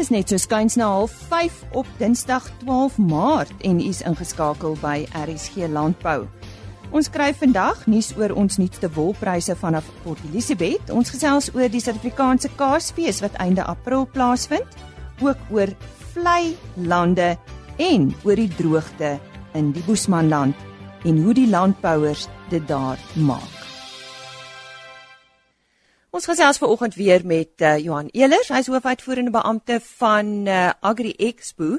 Dis net so skuins na 05:30 op Dinsdag 12 Maart en u is ingeskakel by RSG Landbou. Ons kry vandag nuus oor ons nuutste wolpryse vanaf Port Elizabeth. Ons gesels oor die Suid-Afrikaanse Kaasfees wat einde April plaasvind, ook oor vlei lande en oor die droogte in die Boesmanland en hoe die landbouers dit daar maak. Ons gesels vanoggend weer met uh, Johan Elers, hy's hoofuitvoerende beampte van uh, Agri Expo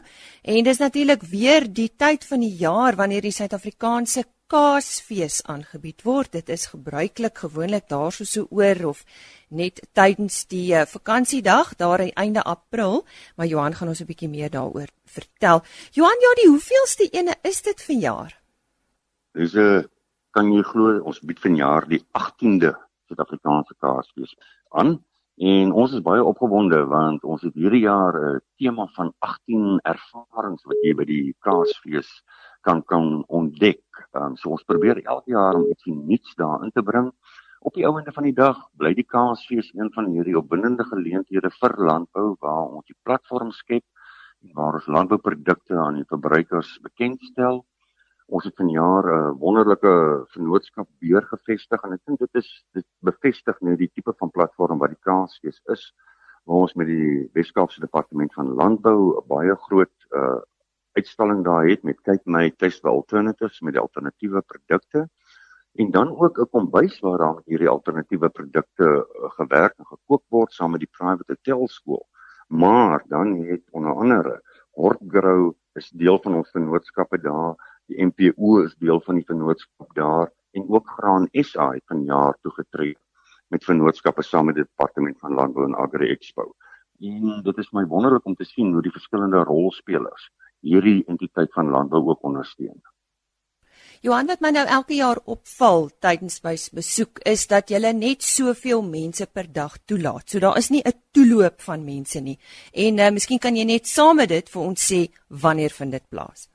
en dis natuurlik weer die tyd van die jaar wanneer die Suid-Afrikaanse Kaasfees aangebied word. Dit is gebruiklik gewoonlik daarso so oor of net tydens die uh, vakansiedag daar aan einde April, maar Johan gaan ons 'n bietjie meer daaroor vertel. Johan, ja, die hoeveelste ene is dit vanjaar? Dis 'n uh, kan jy glo ons bied vanjaar die 18de Suid-Afrikaanse Kaasfees aan en ons is baie opgewonde want ons het hierdie jaar 'n tema van 18 ervarings wat jy by die Kaasfees kan kan ontdek. Um, so ons probeer elke jaar om iets nuuts daarin te bring. Op die ouende van die dag bly die Kaasfees een van hierdie opwindende geleenthede vir landbou waar ons die platform skep en waar ons landbouprodukte aan die verbruikers bekendstel ons het vanjaar 'n uh, wonderlike vennootskap weer gevestig en ek dink dit is dit bevestig net die tipe van platform wat die Kaasfees is waar ons met die Weskaapse Departement van Landbou 'n baie groot uh, uitstalling daar het met kyk my taste alternatives met alternatiewe produkte en dan ook 'n kombuis waar daar met hierdie alternatiewe produkte uh, gewerk en gekook word saam met die private hotel skool maar dan het onder andere Hortgrow is deel van ons vennootskappe daar Die MPO is deel van die vennootskap daar en ook Graan SA het vanjaar toegetree met vennootskappe saam met die departement van landbou en agri expo. En dit is my wonderlik om te sien hoe die verskillende rolspelers hierdie entiteit van landbou ook ondersteun. Johan wat my nou elke jaar opval tydens my besoek is dat jy net soveel mense per dag toelaat. So daar is nie 'n toeloop van mense nie. En uh, miskien kan jy net saam met dit vir ons sê wanneer vind dit plaas?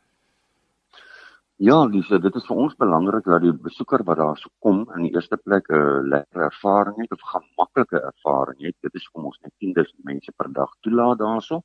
Ja, Lise, dit is vir ons belangrik dat die besoeker wat daar so kom in die eerste plek 'n lekker ervaring het of 'n gemaklike ervaring het. Dit is kom ons net 10000 mense per dag toelaat daarso.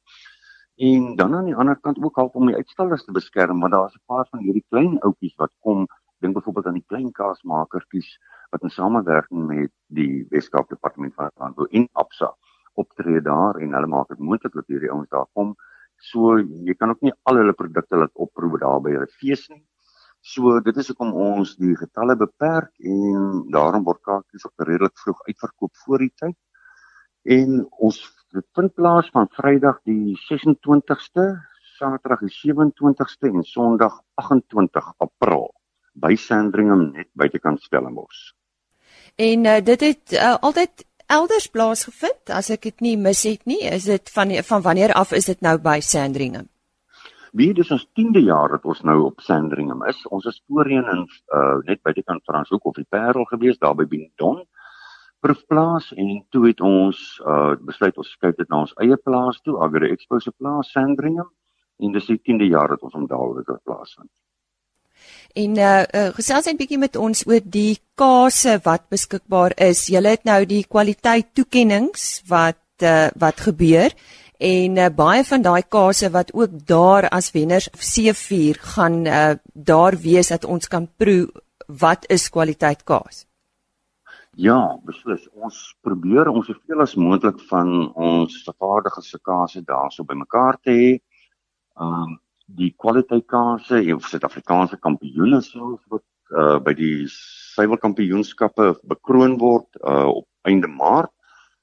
En dan aan die ander kant ook help om die uitstallers te beskerm, want daar's 'n paar van hierdie klein ouppies wat kom, dink byvoorbeeld aan die klein kaasmakertjies wat in samewerking met die Weskaap Departement van Landbou en Absa optree daar en hulle maak dit moontlik dat hierdie ouens daar kom. So jy kan ook nie al hulle produkte laat oproep daar by 'n fees nie So dit is hoekom ons die getalle beperk en daarom word kaartjies op redelik vroeg uitverkoop voor die tyd. En ons dit vind plaas van Vrydag die 26ste, Saterdag die 27ste en Sondag 28 April by Sandringham net buitekant Stellenbosch. En uh, dit het uh, altyd elders plaasgevind as ek dit nie mis het nie. Is dit van van wanneer af is dit nou by Sandringham? Wie dis ons 10de jaar dat ons nou op Sandringham is. Ons is voorheen in uh net by die kant Franshoek of die Parel gewees daar by Bindon proefplaas en toe het ons uh besluit ons skuif dit na ons eie plaas toe, Agri Expo se plaas Sandringham en dis die 10de jaar dat ons hom daar weer plaas vind. En uh, uh gesels net bietjie met ons oor die kase wat beskikbaar is. Julle het nou die kwaliteit toekenninge wat uh, wat gebeur en uh, baie van daai kase wat ook daar as wenners C4 gaan uh, daar wees dat ons kan proe wat is kwaliteit kaas. Ja, beslis. Ons probeer om soveel as moontlik van ons vervaardigde se kase daarso bymekaar te hê. Um die kwaliteit kase en Suid-Afrikaanse kampioene self wat uh, by die suiwelkampioenskappe bekroon word uh, op einde Maart.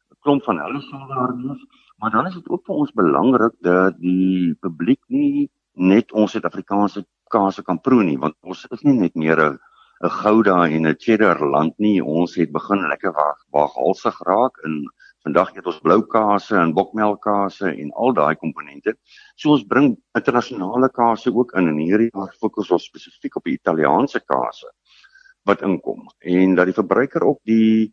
'n Klomp van hulle sal daar wees. Maar dan is dit ook vir ons belangrik dat die publiek nie net ons Suid-Afrikaanse kaas kan proe nie, want ons is nie net meer 'n 'n Gouda en 'n cheddar land nie. Ons het begin lekker waag waaghalsig raak in vandag het ons blou kaase en bokmelkkase en al daai komponente. So ons bring internasionale kaase ook in en hierdie jaar fokus ons spesifiek op die Italiaanse kaase wat inkom en dat die verbruiker ook die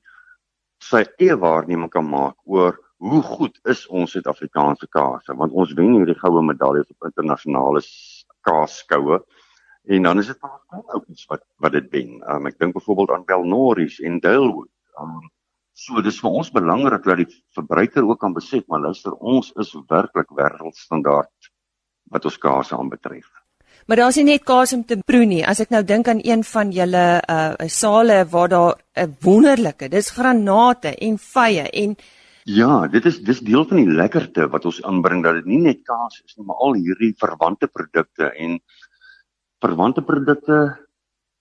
sy eie waarneming kan maak oor hoe goed is ons Suid-Afrikaanse kaas want ons wen hierdie goue medaljes op internasionale kaaskoue en dan is dit maar ook iets wat wat dit wen. Um, ek dink byvoorbeeld aan Belnoris en Dalewood. Um, So dis vir ons belangrik dat die verbruiker ook kan besef maar luister ons is werklik wêreldstandaard wat ons kaas aanbetref. Maar daar's nie net kaas om te proe nie. As ek nou dink aan een van julle uh sale waar daar 'n uh, wonderlike, dis granate en vye en Ja, dit is dis deel van die lekkerte wat ons aanbring dat dit nie net kaas is nie, maar al hierdie verwante produkte en verwante produkte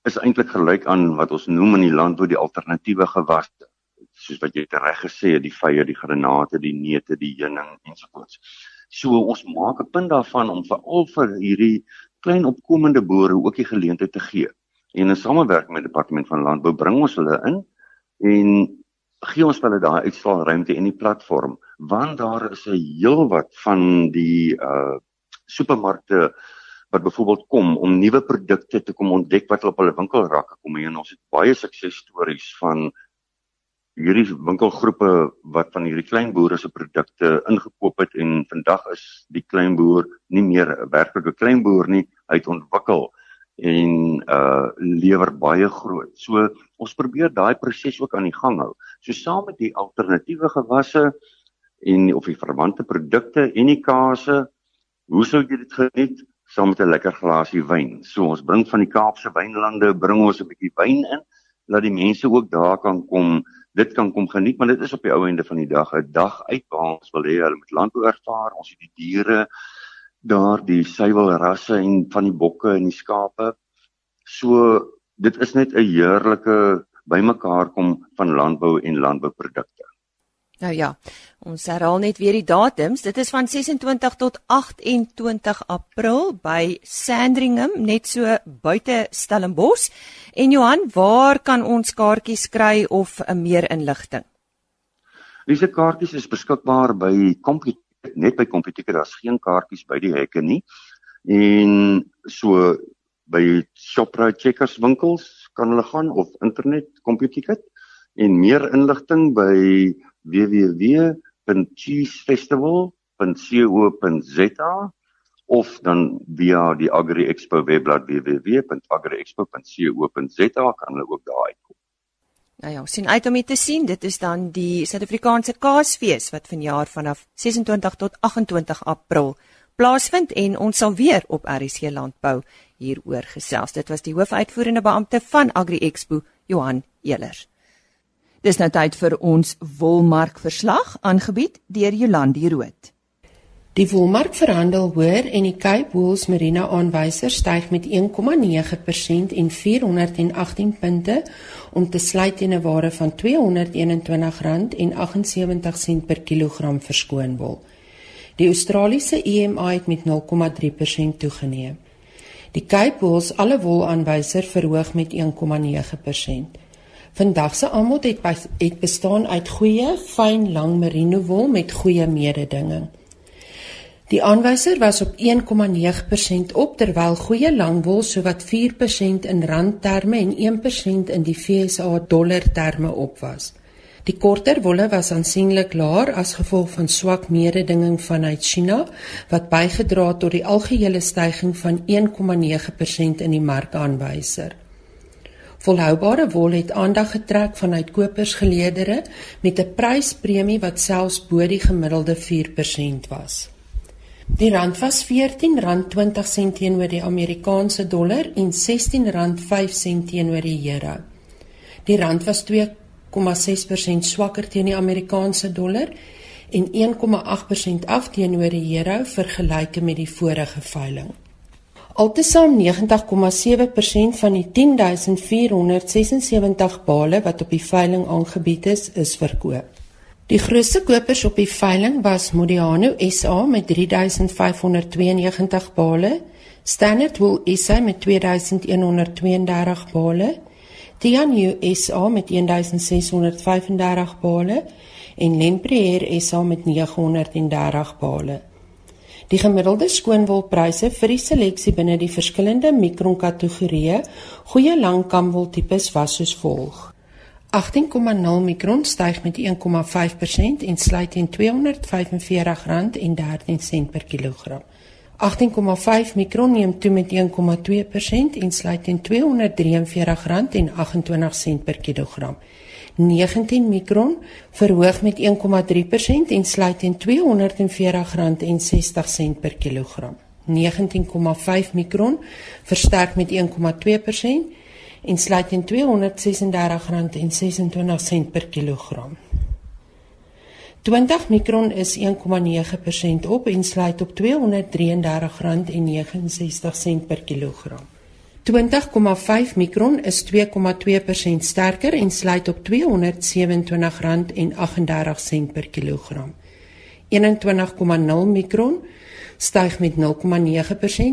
is eintlik gelyk aan wat ons noem in die land waar die alternatiewe gewasse soos wat jy reg gesê het, die vye, die granate, die neute, die heuning ensovoorts. So ons maak 'n punt daarvan om veral vir hierdie klein opkomende boere ook die geleentheid te gee. En in samewerking met die departement van landbou bring ons hulle in en gee ons hulle daai uitslagruimte en die platform want daar is 'n heelwat van die uh supermarkte wat byvoorbeeld kom om nuwe produkte te kom ontdek wat op hulle winkelrakke kom en ons het baie suksesstories van hierdie winkelgroepe wat van hierdie klein boere se produkte ingekoop het en vandag is die klein boer nie meer 'n werklike klein boer nie, hy het ontwikkel en uh lewer baie groot. So ons probeer daai proses ook aan die gang hou. So saam met die alternatiewe gewasse en of die verwante produkte en die kase, hoe sou jy dit geniet? Saam met 'n lekker glasie wyn. So ons bring van die Kaapse wynlande, bring ons 'n bietjie wyn in, laat die mense ook daar kan kom dit kan kom geniet, maar dit is op die ou einde van die dag 'n dag uit waar ons wil hê hulle moet landbou ervaar. Ons het die diere daar, die suiwelrasse en van die bokke en die skape. So dit is net 'n heerlike bymekaar kom van landbou en landbouprodukte. Nou ja, ons herhaal net weer die datums. Dit is van 26 tot 28 April by Sandringham, net so buite Stellenbosch. En Johan, waar kan ons kaartjies kry of 'n meer inligting? Diese kaartjies is beskikbaar by Computicket, net by Computicket, daar's geen kaartjies by die hekke nie. En so by Shoprite Checkers winkels kan hulle gaan of internet Computicket en meer inligting by www.cheesefestival.co.za of dan via die Agri Expo webblad www.agriexpo.co.za kan hulle ook daar uitkom. Nou ja, sien uit om dit te sien. Dit is dan die Suid-Afrikaanse Kaasfees wat vanjaar vanaf 26 tot 28 April plaasvind en ons sal weer op RC Landbou hieroor gesels. Dit was die hoofuitvoerende beampte van Agri Expo, Johan Elers. Dis nou tyd vir ons wolmark verslag aangebied deur Jolandi Root. Die wolmark verhandel hoër en die Cape Wools Merino aanwyser styg met 1,9% en 418 punte om te sluit teen 'n waarde van R221.78 per kilogram verskoon wol. Die Australiese EMA het met 0,3% toegeneem. Die Cape Wools alle wol aanwyser verhoog met 1,9%. Vandag se aanbod het, het bestaan uit goeie, fyn lang merino wol met goeie mededinging. Die aanwyser was op 1,9% op terwyl goeie langwol sowat 4% in randterme en 1% in die FSA dollar terme op was. Die korter wolle was aansienlik laer as gevolg van swak mededinging vanuit China wat bygedra het tot die algehele stygings van 1,9% in die markaanwyser. Volhoubare wol het aandag getrek vanuit kopersgeleedere met 'n pryspremie wat selfs bo die gemiddelde 4% was. Die rand was R14.20 teenoor die Amerikaanse dollar en R16.05 teenoor die euro. Die rand was 2,6% swakker teen die Amerikaanse dollar en 1,8% af teenoor die euro vergelyke met die vorige veiling. Altesaam 90,7% van die 10476 bale wat op die veiling aangebied is, is verkoop. Die grootste kopers op die veiling was Modiano SA met 3592 bale, Standard Wool SA met 2132 bale, Tianyu SA met 1635 bale en Lempriere SA met 930 bale. Die gemiddelde skoonwolpryse vir die seleksie binne die verskillende mikronkategorieë goeie langkamwol tipes was soos volg: 18,0 mikron styg met 1,5% en sluit teen R245,13 per kilogram. 18,5 mikron neem toe met 1,2% en sluit teen R243,28 per kilogram. 19 mikron verhoog met 1,3% en sluit teen R240.60 per kilogram. 19,5 mikron versterk met 1,2% en sluit teen R236.26 per kilogram. 20 mikron is 1,9% op en sluit op R233.69 per kilogram. 20,5 mikron is 2,2% sterker en sluit op R227.38 per kilogram. 21,0 mikron styg met 0,9%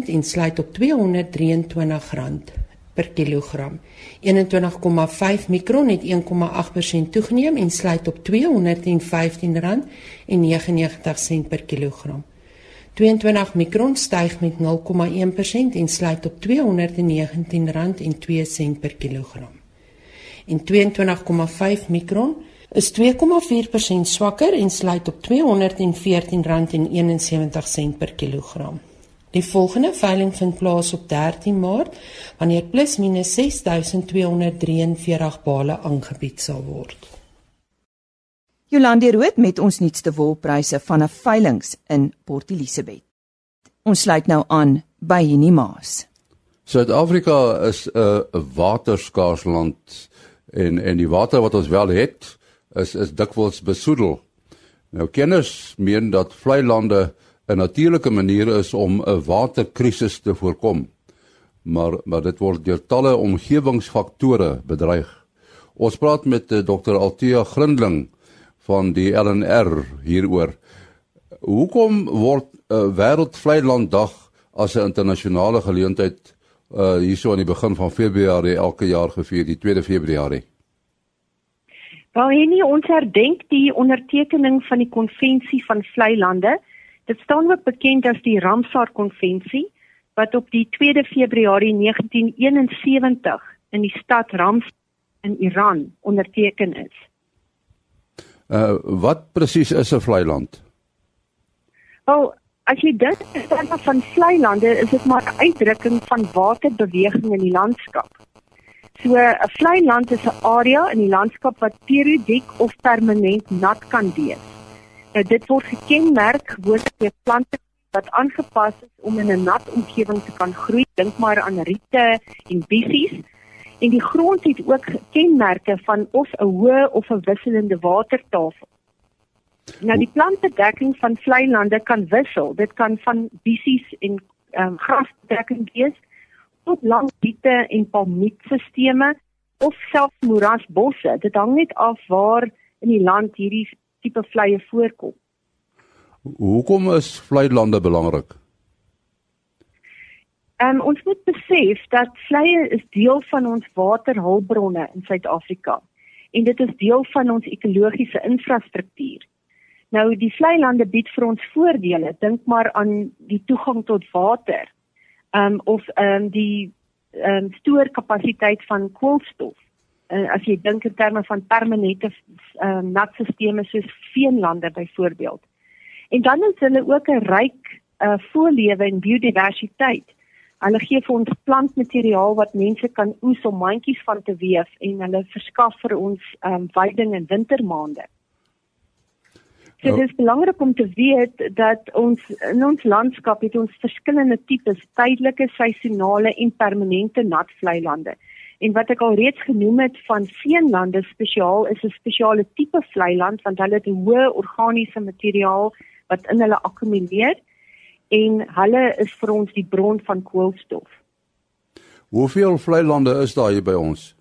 en sluit op R223 per kilogram. 21,5 mikron het 1,8% toegeneem en sluit op R215.99 per kilogram. 22 mikron styg met 0,1% en sluit op R219.02 per kilogram. En 22,5 mikron is 2,4% swakker en sluit op R214.71 per kilogram. Die volgende veiling vind plaas op 13 Maart wanneer plus minus 6243 bale aangebied sal word. Jolande Rood met ons nuutste wolpryse van 'n veilinge in Port Elizabeth. Ons sluit nou aan by Henny Maas. Suid-Afrika is 'n waterskaars land en en die water wat ons wel het is is dikwels besoedel. Nou kenners meen dat vlei lande 'n natuurlike manier is om 'n waterkrisis te voorkom. Maar maar dit word deur talle omgewingsfaktore bedreig. Ons praat met uh, Dr. Althea Grindling van die LNR hieroor. Hoekom word uh, eh, wêreldvleilanddag as 'n internasionale geleentheid uh hierso aan die begin van Februarie elke jaar gevier, die 2de Februarie? Wel, ons herdenk die ondertekening van die konvensie van vlei lande Dit staan ook bekend as die Ramsar konvensie wat op die 2de Februarie 1971 in die stad Rams in Iran onderteken is. Uh wat presies is 'n vlei land? Wel, as jy dink van vlei lande, is dit maar 'n uitdrukking van waterbeweging in die landskap. So 'n vlei land is 'n area in die landskap wat periodiek of permanent nat kan wees. Nou dit word gekenmerk gewoonlik deur plante wat aangepas is om in 'n nat omgewing te kan groei. Dink maar aan riete en bissies. En die grond het ook kenmerke van of 'n hoë of 'n wisselende watertafel. Nou die plantbedekking van vlei lande kan wissel. Dit kan van bissies en ehm um, grasbedekking wees tot lang riete en palmietstelsels of selfs moerasbosse. Dit hang net af waar in die land hierdie tipe vleie voorkom. Hoekom is vlei lande belangrik? Um, ons moet besef dat vleie is deel van ons waterhulpbronne in Suid-Afrika en dit is deel van ons ekologiese infrastruktuur. Nou die vlei lande bied vir ons voordele. Dink maar aan die toegang tot water. Um of um die um stoorkapasiteit van koolstof uh, as jy dink in terme van permanente uh, natstelsels soos veenlande byvoorbeeld. En dan is hulle ook 'n ryk uh, voorlewe en biodiversiteit. Hulle gee vir ons plantmateriaal wat mense kan oes om mandjies van te weef en hulle verskaf vir ons um, veiding in wintermaande. So, dit is belangrik om te weet dat ons in ons landskap het ons verskillende tipes tydelike, seisonale en permanente natvlei lande. En wat ek al reeds genoem het van veenlande spesiaal is 'n spesiale tipe vlei land want hulle het 'n hoë organiese materiaal wat in hulle akkumuleer en hulle is vir ons die bron van koolstof. Hoeveel vlei lande is daar hier by ons?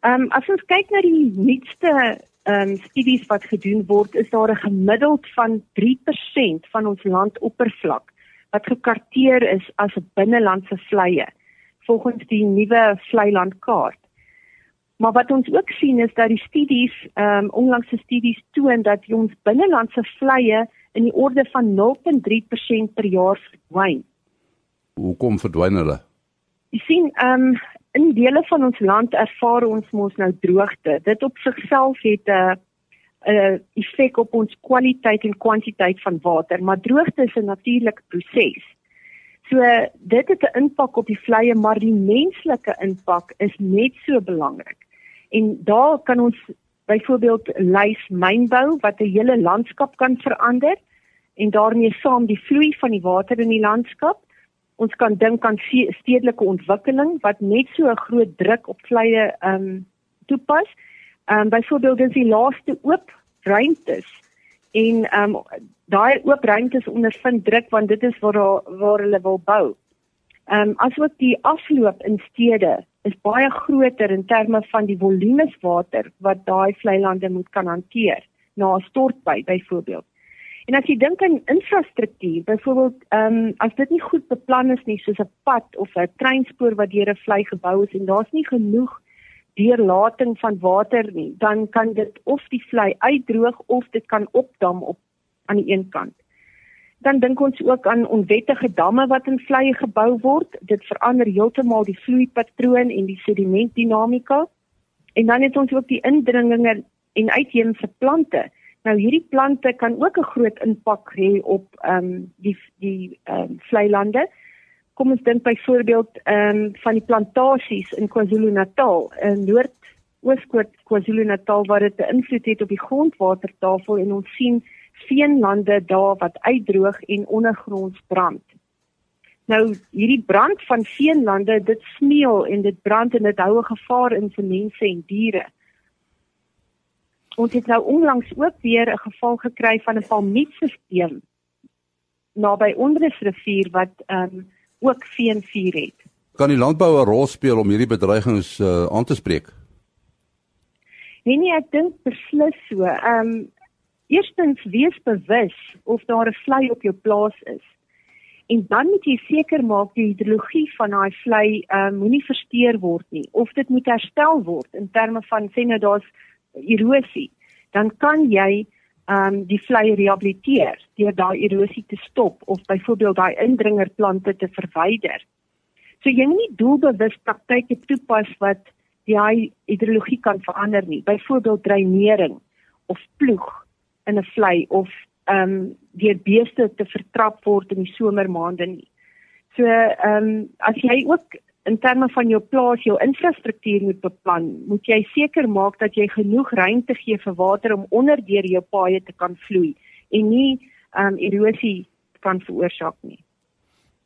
Ehm um, as ons kyk na die nuutste ehm um, studies wat gedoen word, is daar 'n gemiddeld van 3% van ons landoppervlak wat gekarteer is as 'n binnelandse vleie volgens die nuwe vleilandkaart. Maar wat ons ook sien is dat die studies, ehm um, onlangse studies toon dat ons binnelandse vleie in die orde van 0.3% per jaar verdwyn. Hoekom verdwyn hulle? Jy sien, ehm um, in dele van ons land ervaar ons mos nou droogte. Dit op sigself het 'n uh, 'n uh, effek op ons kwaliteit en kwantiteit van water, maar droogte is 'n natuurlike proses. So dit het 'n impak op die vleie, maar die menslike impak is net so belangrik. En daar kan ons byvoorbeeld lys mynbou wat 'n hele landskap kan verander en daarmee saam die vloei van die water in die landskap. Ons kan dink aan stedelike ontwikkeling wat net so 'n groot druk op vleie ehm um, toepas. Ehm um, byvoorbeeld is die laaste oop ruimtes en ehm um, daai oop ruimtes ondervind druk want dit is waar waar hulle wil bou. Ehm um, asook die afloop in stede is baie groter in terme van die volumes water wat daai vlei lande moet kan hanteer na 'n stortby byvoorbeeld. En as jy dink aan infrastruktuur, byvoorbeeld ehm um, as dit nie goed beplan is nie soos 'n pad of 'n treinspoor wat deur 'n vlei gebou is en daar's nie genoeg deurlating van water nie, dan kan dit of die vlei uitdroog of dit kan opdam op aan die een kant. Dan dink ons ook aan onwettige damme wat in vleie gebou word. Dit verander heeltemal die vloeipatroon en die sedimentdinamika. En dan het ons ook die indringinge en uitheemse plante. Nou hierdie plante kan ook 'n groot impak hê op ehm um, die die ehm um, vlei lande kom ons dink byvoorbeeld ehm um, van die plantasies in KwaZulu-Natal in Noord-Oos KwaZulu-Natal waar dit 'n invloed het op die grondwatertafel en ons sien veenlande daar wat uitdroog en ondergronds brand. Nou hierdie brand van veenlande, dit smeul en dit brand en dit hou 'n gevaar in vir mense en diere. Ons het nou onlangs ook weer 'n geval gekry van 'n palmietstelsel naby Ondresrivier wat ehm um, ook veenvuur het. Kan die landbou 'n rol speel om hierdie bedreigings uh, aan te spreek? Nee nee, ek dink beslis so. Ehm um, eerstens wees bewus of daar 'n vlei op jou plaas is. En dan moet jy seker maak die hidrologie van daai vlei ehm um, moenie versteur word nie of dit moet herstel word in terme van sê nou daar's erosie. Dan kan jy um die vlei rehabiliteer deur daai erosie te stop of byvoorbeeld daai indringerplante te verwyder. So jy moet nie doelbewus praktyke toepas wat die hidrologie kan verander nie. Byvoorbeeld dreinering of ploeg in 'n vlei of um deur beeste te vertrap word in die somermaande nie. So um as jy ook in terme van jou plaas jou infrastruktuur moet beplan, moet jy seker maak dat jy genoeg ruimte gee vir water om onder deur jou paaie te kan vloei en nie um erosie kan veroorsaak nie.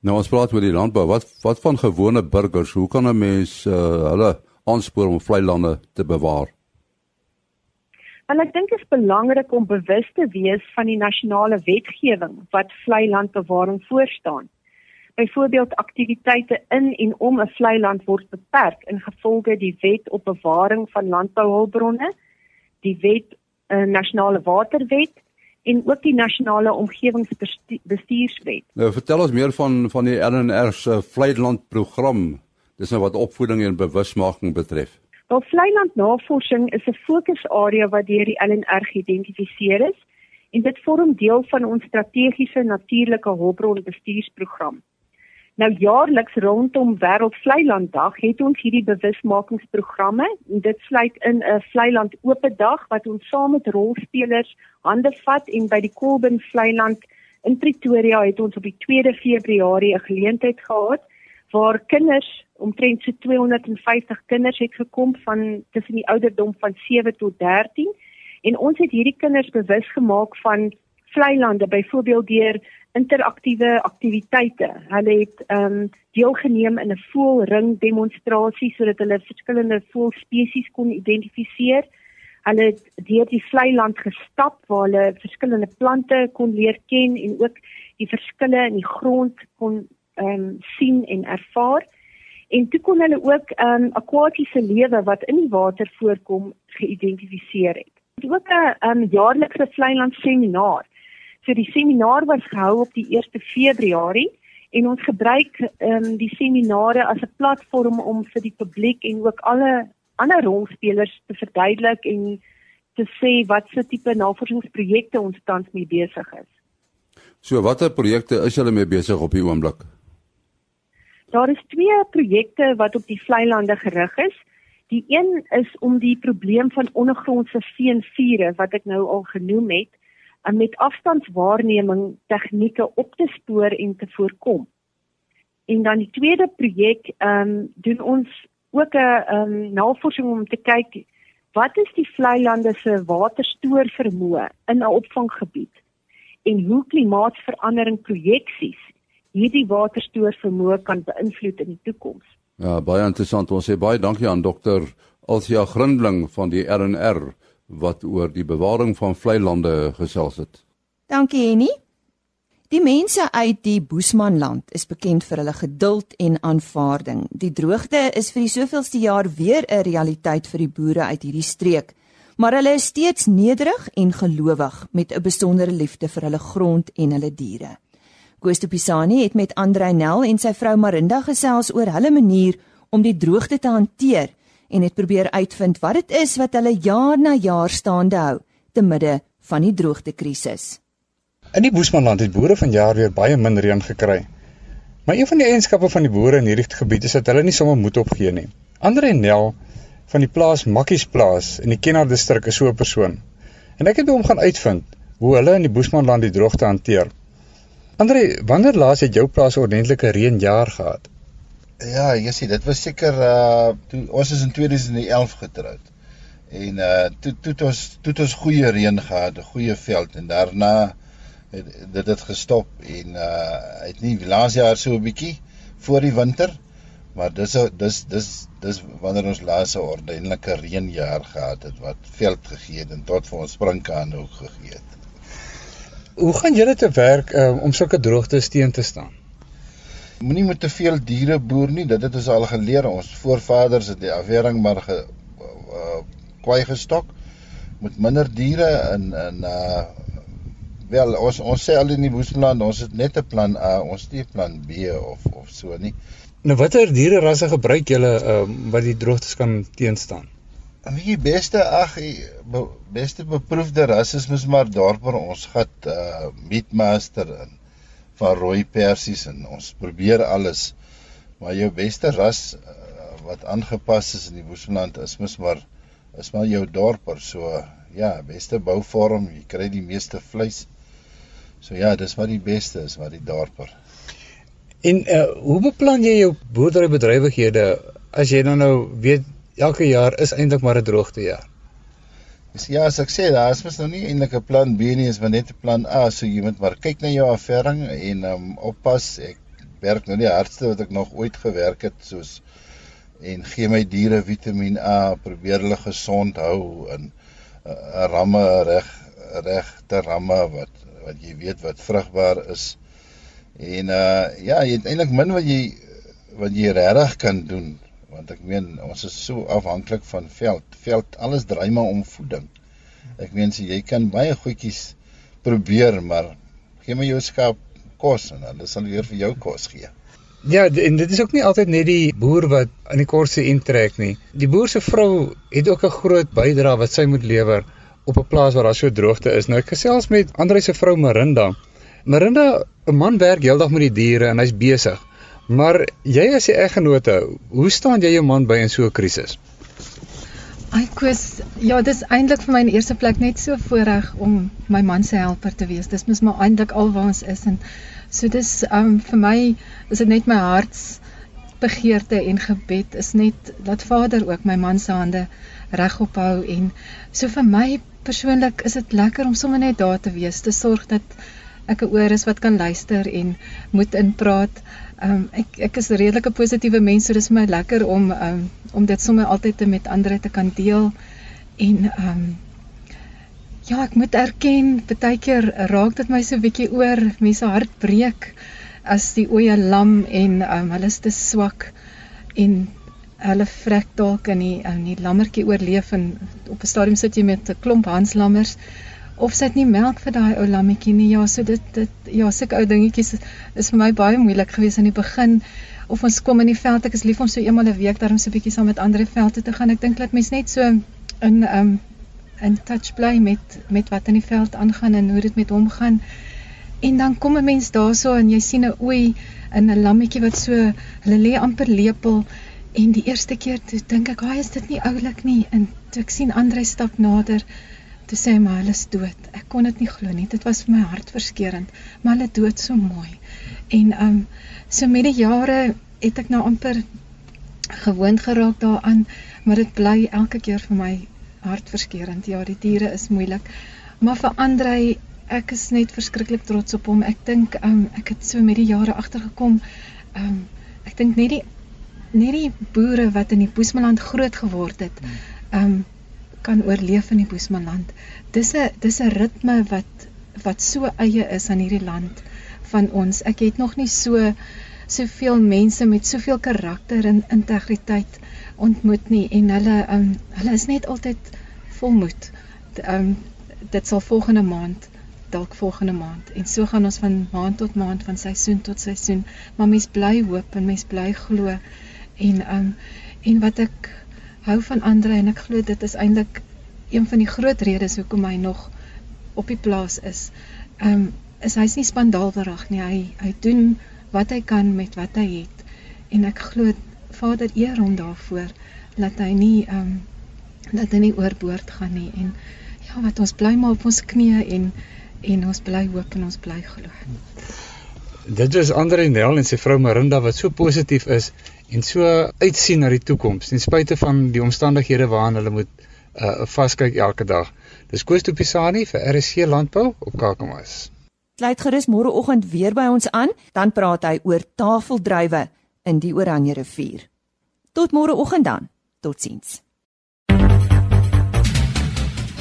Nou ons praat oor die landbou. Wat wat van gewone burgers? Hoe kan 'n mens uh, hulle aanspoor om vlei lande te bewaar? En ek dink dit is belangrik om bewus te wees van die nasionale wetgewing wat vlei landbewaring voorstaan. Byvoorbeeld aktiwiteite in en om 'n vlei land word beperk in gevolge die wet op bewaring van landbouhulpbronne, die wet 'n uh, eh, nasionale waterwet en ook die nasionale omgewingsbestuurswet. Nou vertel ons meer van van die LNR se vlei land program. Dis nou wat opvoeding en bewusmaking betref. Wel vlei land navorsing is 'n fokusarea wat deur die LNR geïdentifiseer is en dit vorm deel van ons strategiese natuurlike hulpbron bestuursprogram. Nou jaarliks rondom Wêreld Vleiland Dag het ons hierdie bewusmakingsprogramme en dit sluit in 'n Vleiland Oop Dag wat ons saam met rolspelers hande vat en by die Kolben Vleiland in Pretoria het ons op die 2de Februarie 'n geleentheid gehad waar kinders omtrent so 250 kinders het gekom van tussen die ouderdom van 7 tot 13 en ons het hierdie kinders bewus gemaak van vleilande byvoorbeeld deur interaktiewe aktiwiteite. Hulle het ehm um, deelgeneem in 'n voelring demonstrasie sodat hulle verskillende voelspesies kon identifiseer. Hulle het deur die vleiland gestap waar hulle verskillende plante kon leer ken en ook die verskille in die grond kon ehm um, sien en ervaar. En toe kon hulle ook ehm um, akwatiese lewe wat in die water voorkom geïdentifiseer het. Dit was 'n um, jaarlikse vleiland seminar So die seminar was gehou op die 1 Februarie en ons gebruik ehm um, die seminare as 'n platform om vir die publiek en ook alle ander rolspelers te verduidelik en te sê wat se tipe navorsingsprojekte ons tans mee besig is. So watter projekte is julle mee besig op die oomblik? Daar is twee projekte wat op die vlei lande gerig is. Die een is om die probleem van ondergrondse veenvure wat ek nou al genoem het en met afstandswaarneming tegnieke op te spoor en te voorkom. En dan die tweede projek, ehm um, doen ons ook 'n ehm um, navorsing om te kyk wat is die vlei lande se waterstoorvermoë in 'n opvanggebied en hoe klimaatsverandering projeksies hierdie waterstoorvermoë kan beïnvloed in die toekoms. Ja, baie interessant. Ons sê baie dankie aan dokter Alsia Grindling van die RNR wat oor die bewaring van vlei lande gesels het. Dankie Henny. Die mense uit die Boesmanland is bekend vir hulle geduld en aanvaarding. Die droogte is vir die soveelste jaar weer 'n realiteit vir die boere uit hierdie streek, maar hulle is steeds nederig en gelowig met 'n besondere liefde vir hulle grond en hulle diere. Koosto Pisani het met Andrei Nel en sy vrou Marinda gesels oor hulle manier om die droogte te hanteer en het probeer uitvind wat dit is wat hulle jaar na jaar staande hou te midde van die droogtekrisis. In die Boesmanland het boere vanjaar weer baie min reën gekry. Maar een van die eienskappe van die boere in hierdie gebied is dat hulle nie sommer moed opgee nie. Andre en Nel van die plaas Makkies plaas in die Kenner distrik is so 'n persoon. En ek het by hom gaan uitvind hoe hulle in die Boesmanland die droogte hanteer. Andre, wanneer laas het jou plaas 'n ordentlike reënjaar gehad? Ja, jy sien, dit was seker uh toe ons is in 2011 getroud. En uh toe toe ons toe ons goeie reën gehad, 'n goeie veld en daarna het dit het gestop en uh het nie laas jaar so 'n bietjie voor die winter maar dis dis dis dis wanneer ons laas 'n ordentlike reënjaar gehad het wat veld gegee het en tot vir ons sprinkane ook gegee het. Hoe gaan julle te werk um, om sulke droogtes teen te staan? Moenie met te veel diere boer nie, dit het ons al geleer. Ons voorvaders het die afwering maar ge uh, kwaai gestok met minder diere in in uh Wel, ons ons sê al in die Boesmanland, ons het net 'n plan A, ons het nie plan B of of so nie. Nou watter diere rasse gebruik julle uh, wat die droogtes kan teenstaan? En wie beste ag be, beste beproefde ras is maar dorper ons gat uh Meatmaster in van rooi persies en ons probeer alles. Maar jou beste ras uh, wat aangepas is in die Boesmanland is mos maar is maar jou dorper so ja, beste bouvorm, jy kry die meeste vleis. So ja, dis wat die beste is, wat die dorper. En uh hoe beplan jy jou boerderybedrywighede as jy dan nou weet elke jaar is eintlik maar 'n droogte jaar? Dis ja, as ek sê daar is mos nou nie eintlik 'n plan B nie, is maar net 'n plan A, so jy moet maar kyk na jou afering en um oppas. Ek werk nou die hardste wat ek nog ooit gewerk het soos en gee my diere Vitamiin A, probeer hulle gesond hou en 'n uh, ramme reg reg te ramme wat wat jy weet wat vrugbaar is. En uh ja, jy het eintlik min wat jy wat jy regtig kan doen want ek meen ons is so afhanklik van veld. Veld alles draai maar om voeding. Ek meen so jy kan baie goedjies probeer, maar gee my jou skaap kos en hulle sal weer vir jou kos gee. Ja, en dit is ook nie altyd net die boer wat aan die korse intrek nie. Die boer se vrou het ook 'n groot bydrae wat sy moet lewer op 'n plaas waar daar so droogte is. Nou ek gesels met Andre se vrou Marinda. Marinda, 'n man werk heeldag met die diere en hy's besig. Maar jy as die eggenote, hoe staan jy jou man by in so 'n krisis? Ai Koos, ja, dis eintlik vir my in eerste plek net so voorreg om my man se helper te wees. Dis mos maar eintlik al waar ons is en so dis um vir my is dit net my harts begeerte en gebed is net dat Vader ook my man se hande regop hou en so vir my persoonlik is dit lekker om sommer net daar te wees, te sorg dat ek 'n oor is wat kan luister en moet inpraat. Um ek ek is 'n redelike positiewe mens, so dis vir my lekker om um om dit sommer altyd te met ander te kan deel. En um ja, ek moet erken, baie keer raak dit my so bietjie oor, mense hart breek as die oeye lam en um hulle is te swak en hulle vrek dalk in die in die lammertjie oorleef en op 'n stadium sit jy met 'n klomp hanslammers of sit nie melk vir daai ou lammetjie nie. Ja, so dit dit ja, sulke ou dingetjies is, is vir my baie moeilik geweest in die begin of ons kom in die veld. Ek is lief om so eenmal 'n week daarom so 'n bietjie saam met ander velde te gaan. Ek dink dat mense net so in um in touch bly met met wat in die veld aangaan en hoe dit met hom gaan. En dan kom 'n mens daarso en jy sien 'n ooi in 'n lammetjie wat so hulle lê amper lepel En die eerste keer toe dink ek, "Haai, is dit nie oulik nie?" En toe ek sien Andre stap nader, toe sê hy, "Maar hulle is dood." Ek kon dit nie glo nie. Dit was vir my hartverskeurende, maar hulle dood so mooi. En um so met die jare het ek nou amper gewoond geraak daaraan, maar dit bly elke keer vir my hartverskeurende. Ja, die diere is moeilik. Maar vir Andrei, ek is net verskriklik trots op hom. Ek dink um ek het so met die jare agtergekom. Um ek dink net die net die boere wat in die Boesmanland groot geword het, um kan oorleef in die Boesmanland. Dis 'n dis 'n ritme wat wat so eie is aan hierdie land van ons. Ek het nog nie so soveel mense met soveel karakter en integriteit ontmoet nie en hulle um hulle is net altyd volmoed. Um dit sal volgende maand dalk volgende maand en so gaan ons van maand tot maand van seisoen tot seisoen maar mens bly hoop en mens bly glo en um en wat ek hou van Andre en ek glo dit is eintlik een van die groot redes hoekom hy nog op die plaas is. Um is hy's nie spandaalderig nie. Hy hy doen wat hy kan met wat hy het en ek glo Vader eer hom daarvoor dat hy nie ehm um, dat hy nie oorboord gaan nie en ja wat ons bly maar op ons knieë en en ons bly hoop en ons bly glo. Dit is Andre Nel en sy vrou Marinda wat so positief is en so uitsien na die toekoms ten spyte van die omstandighede waaraan hulle moet uh vaskyk elke dag. Dis Koos de Pisani vir RC Landbou op Kakamas. Sluit gerus môreoggend weer by ons aan, dan praat hy oor tafeldrywe in die Oranje rivier. Tot môreoggend dan. Totsiens.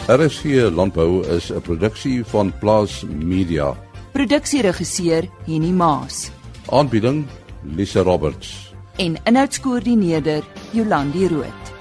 RSG Landbou is 'n produksie van Plaas Media. Produksieregisseur Henny Maas. Aanbieding Lisa Roberts. En inhoudskoördineerder Jolandi Root.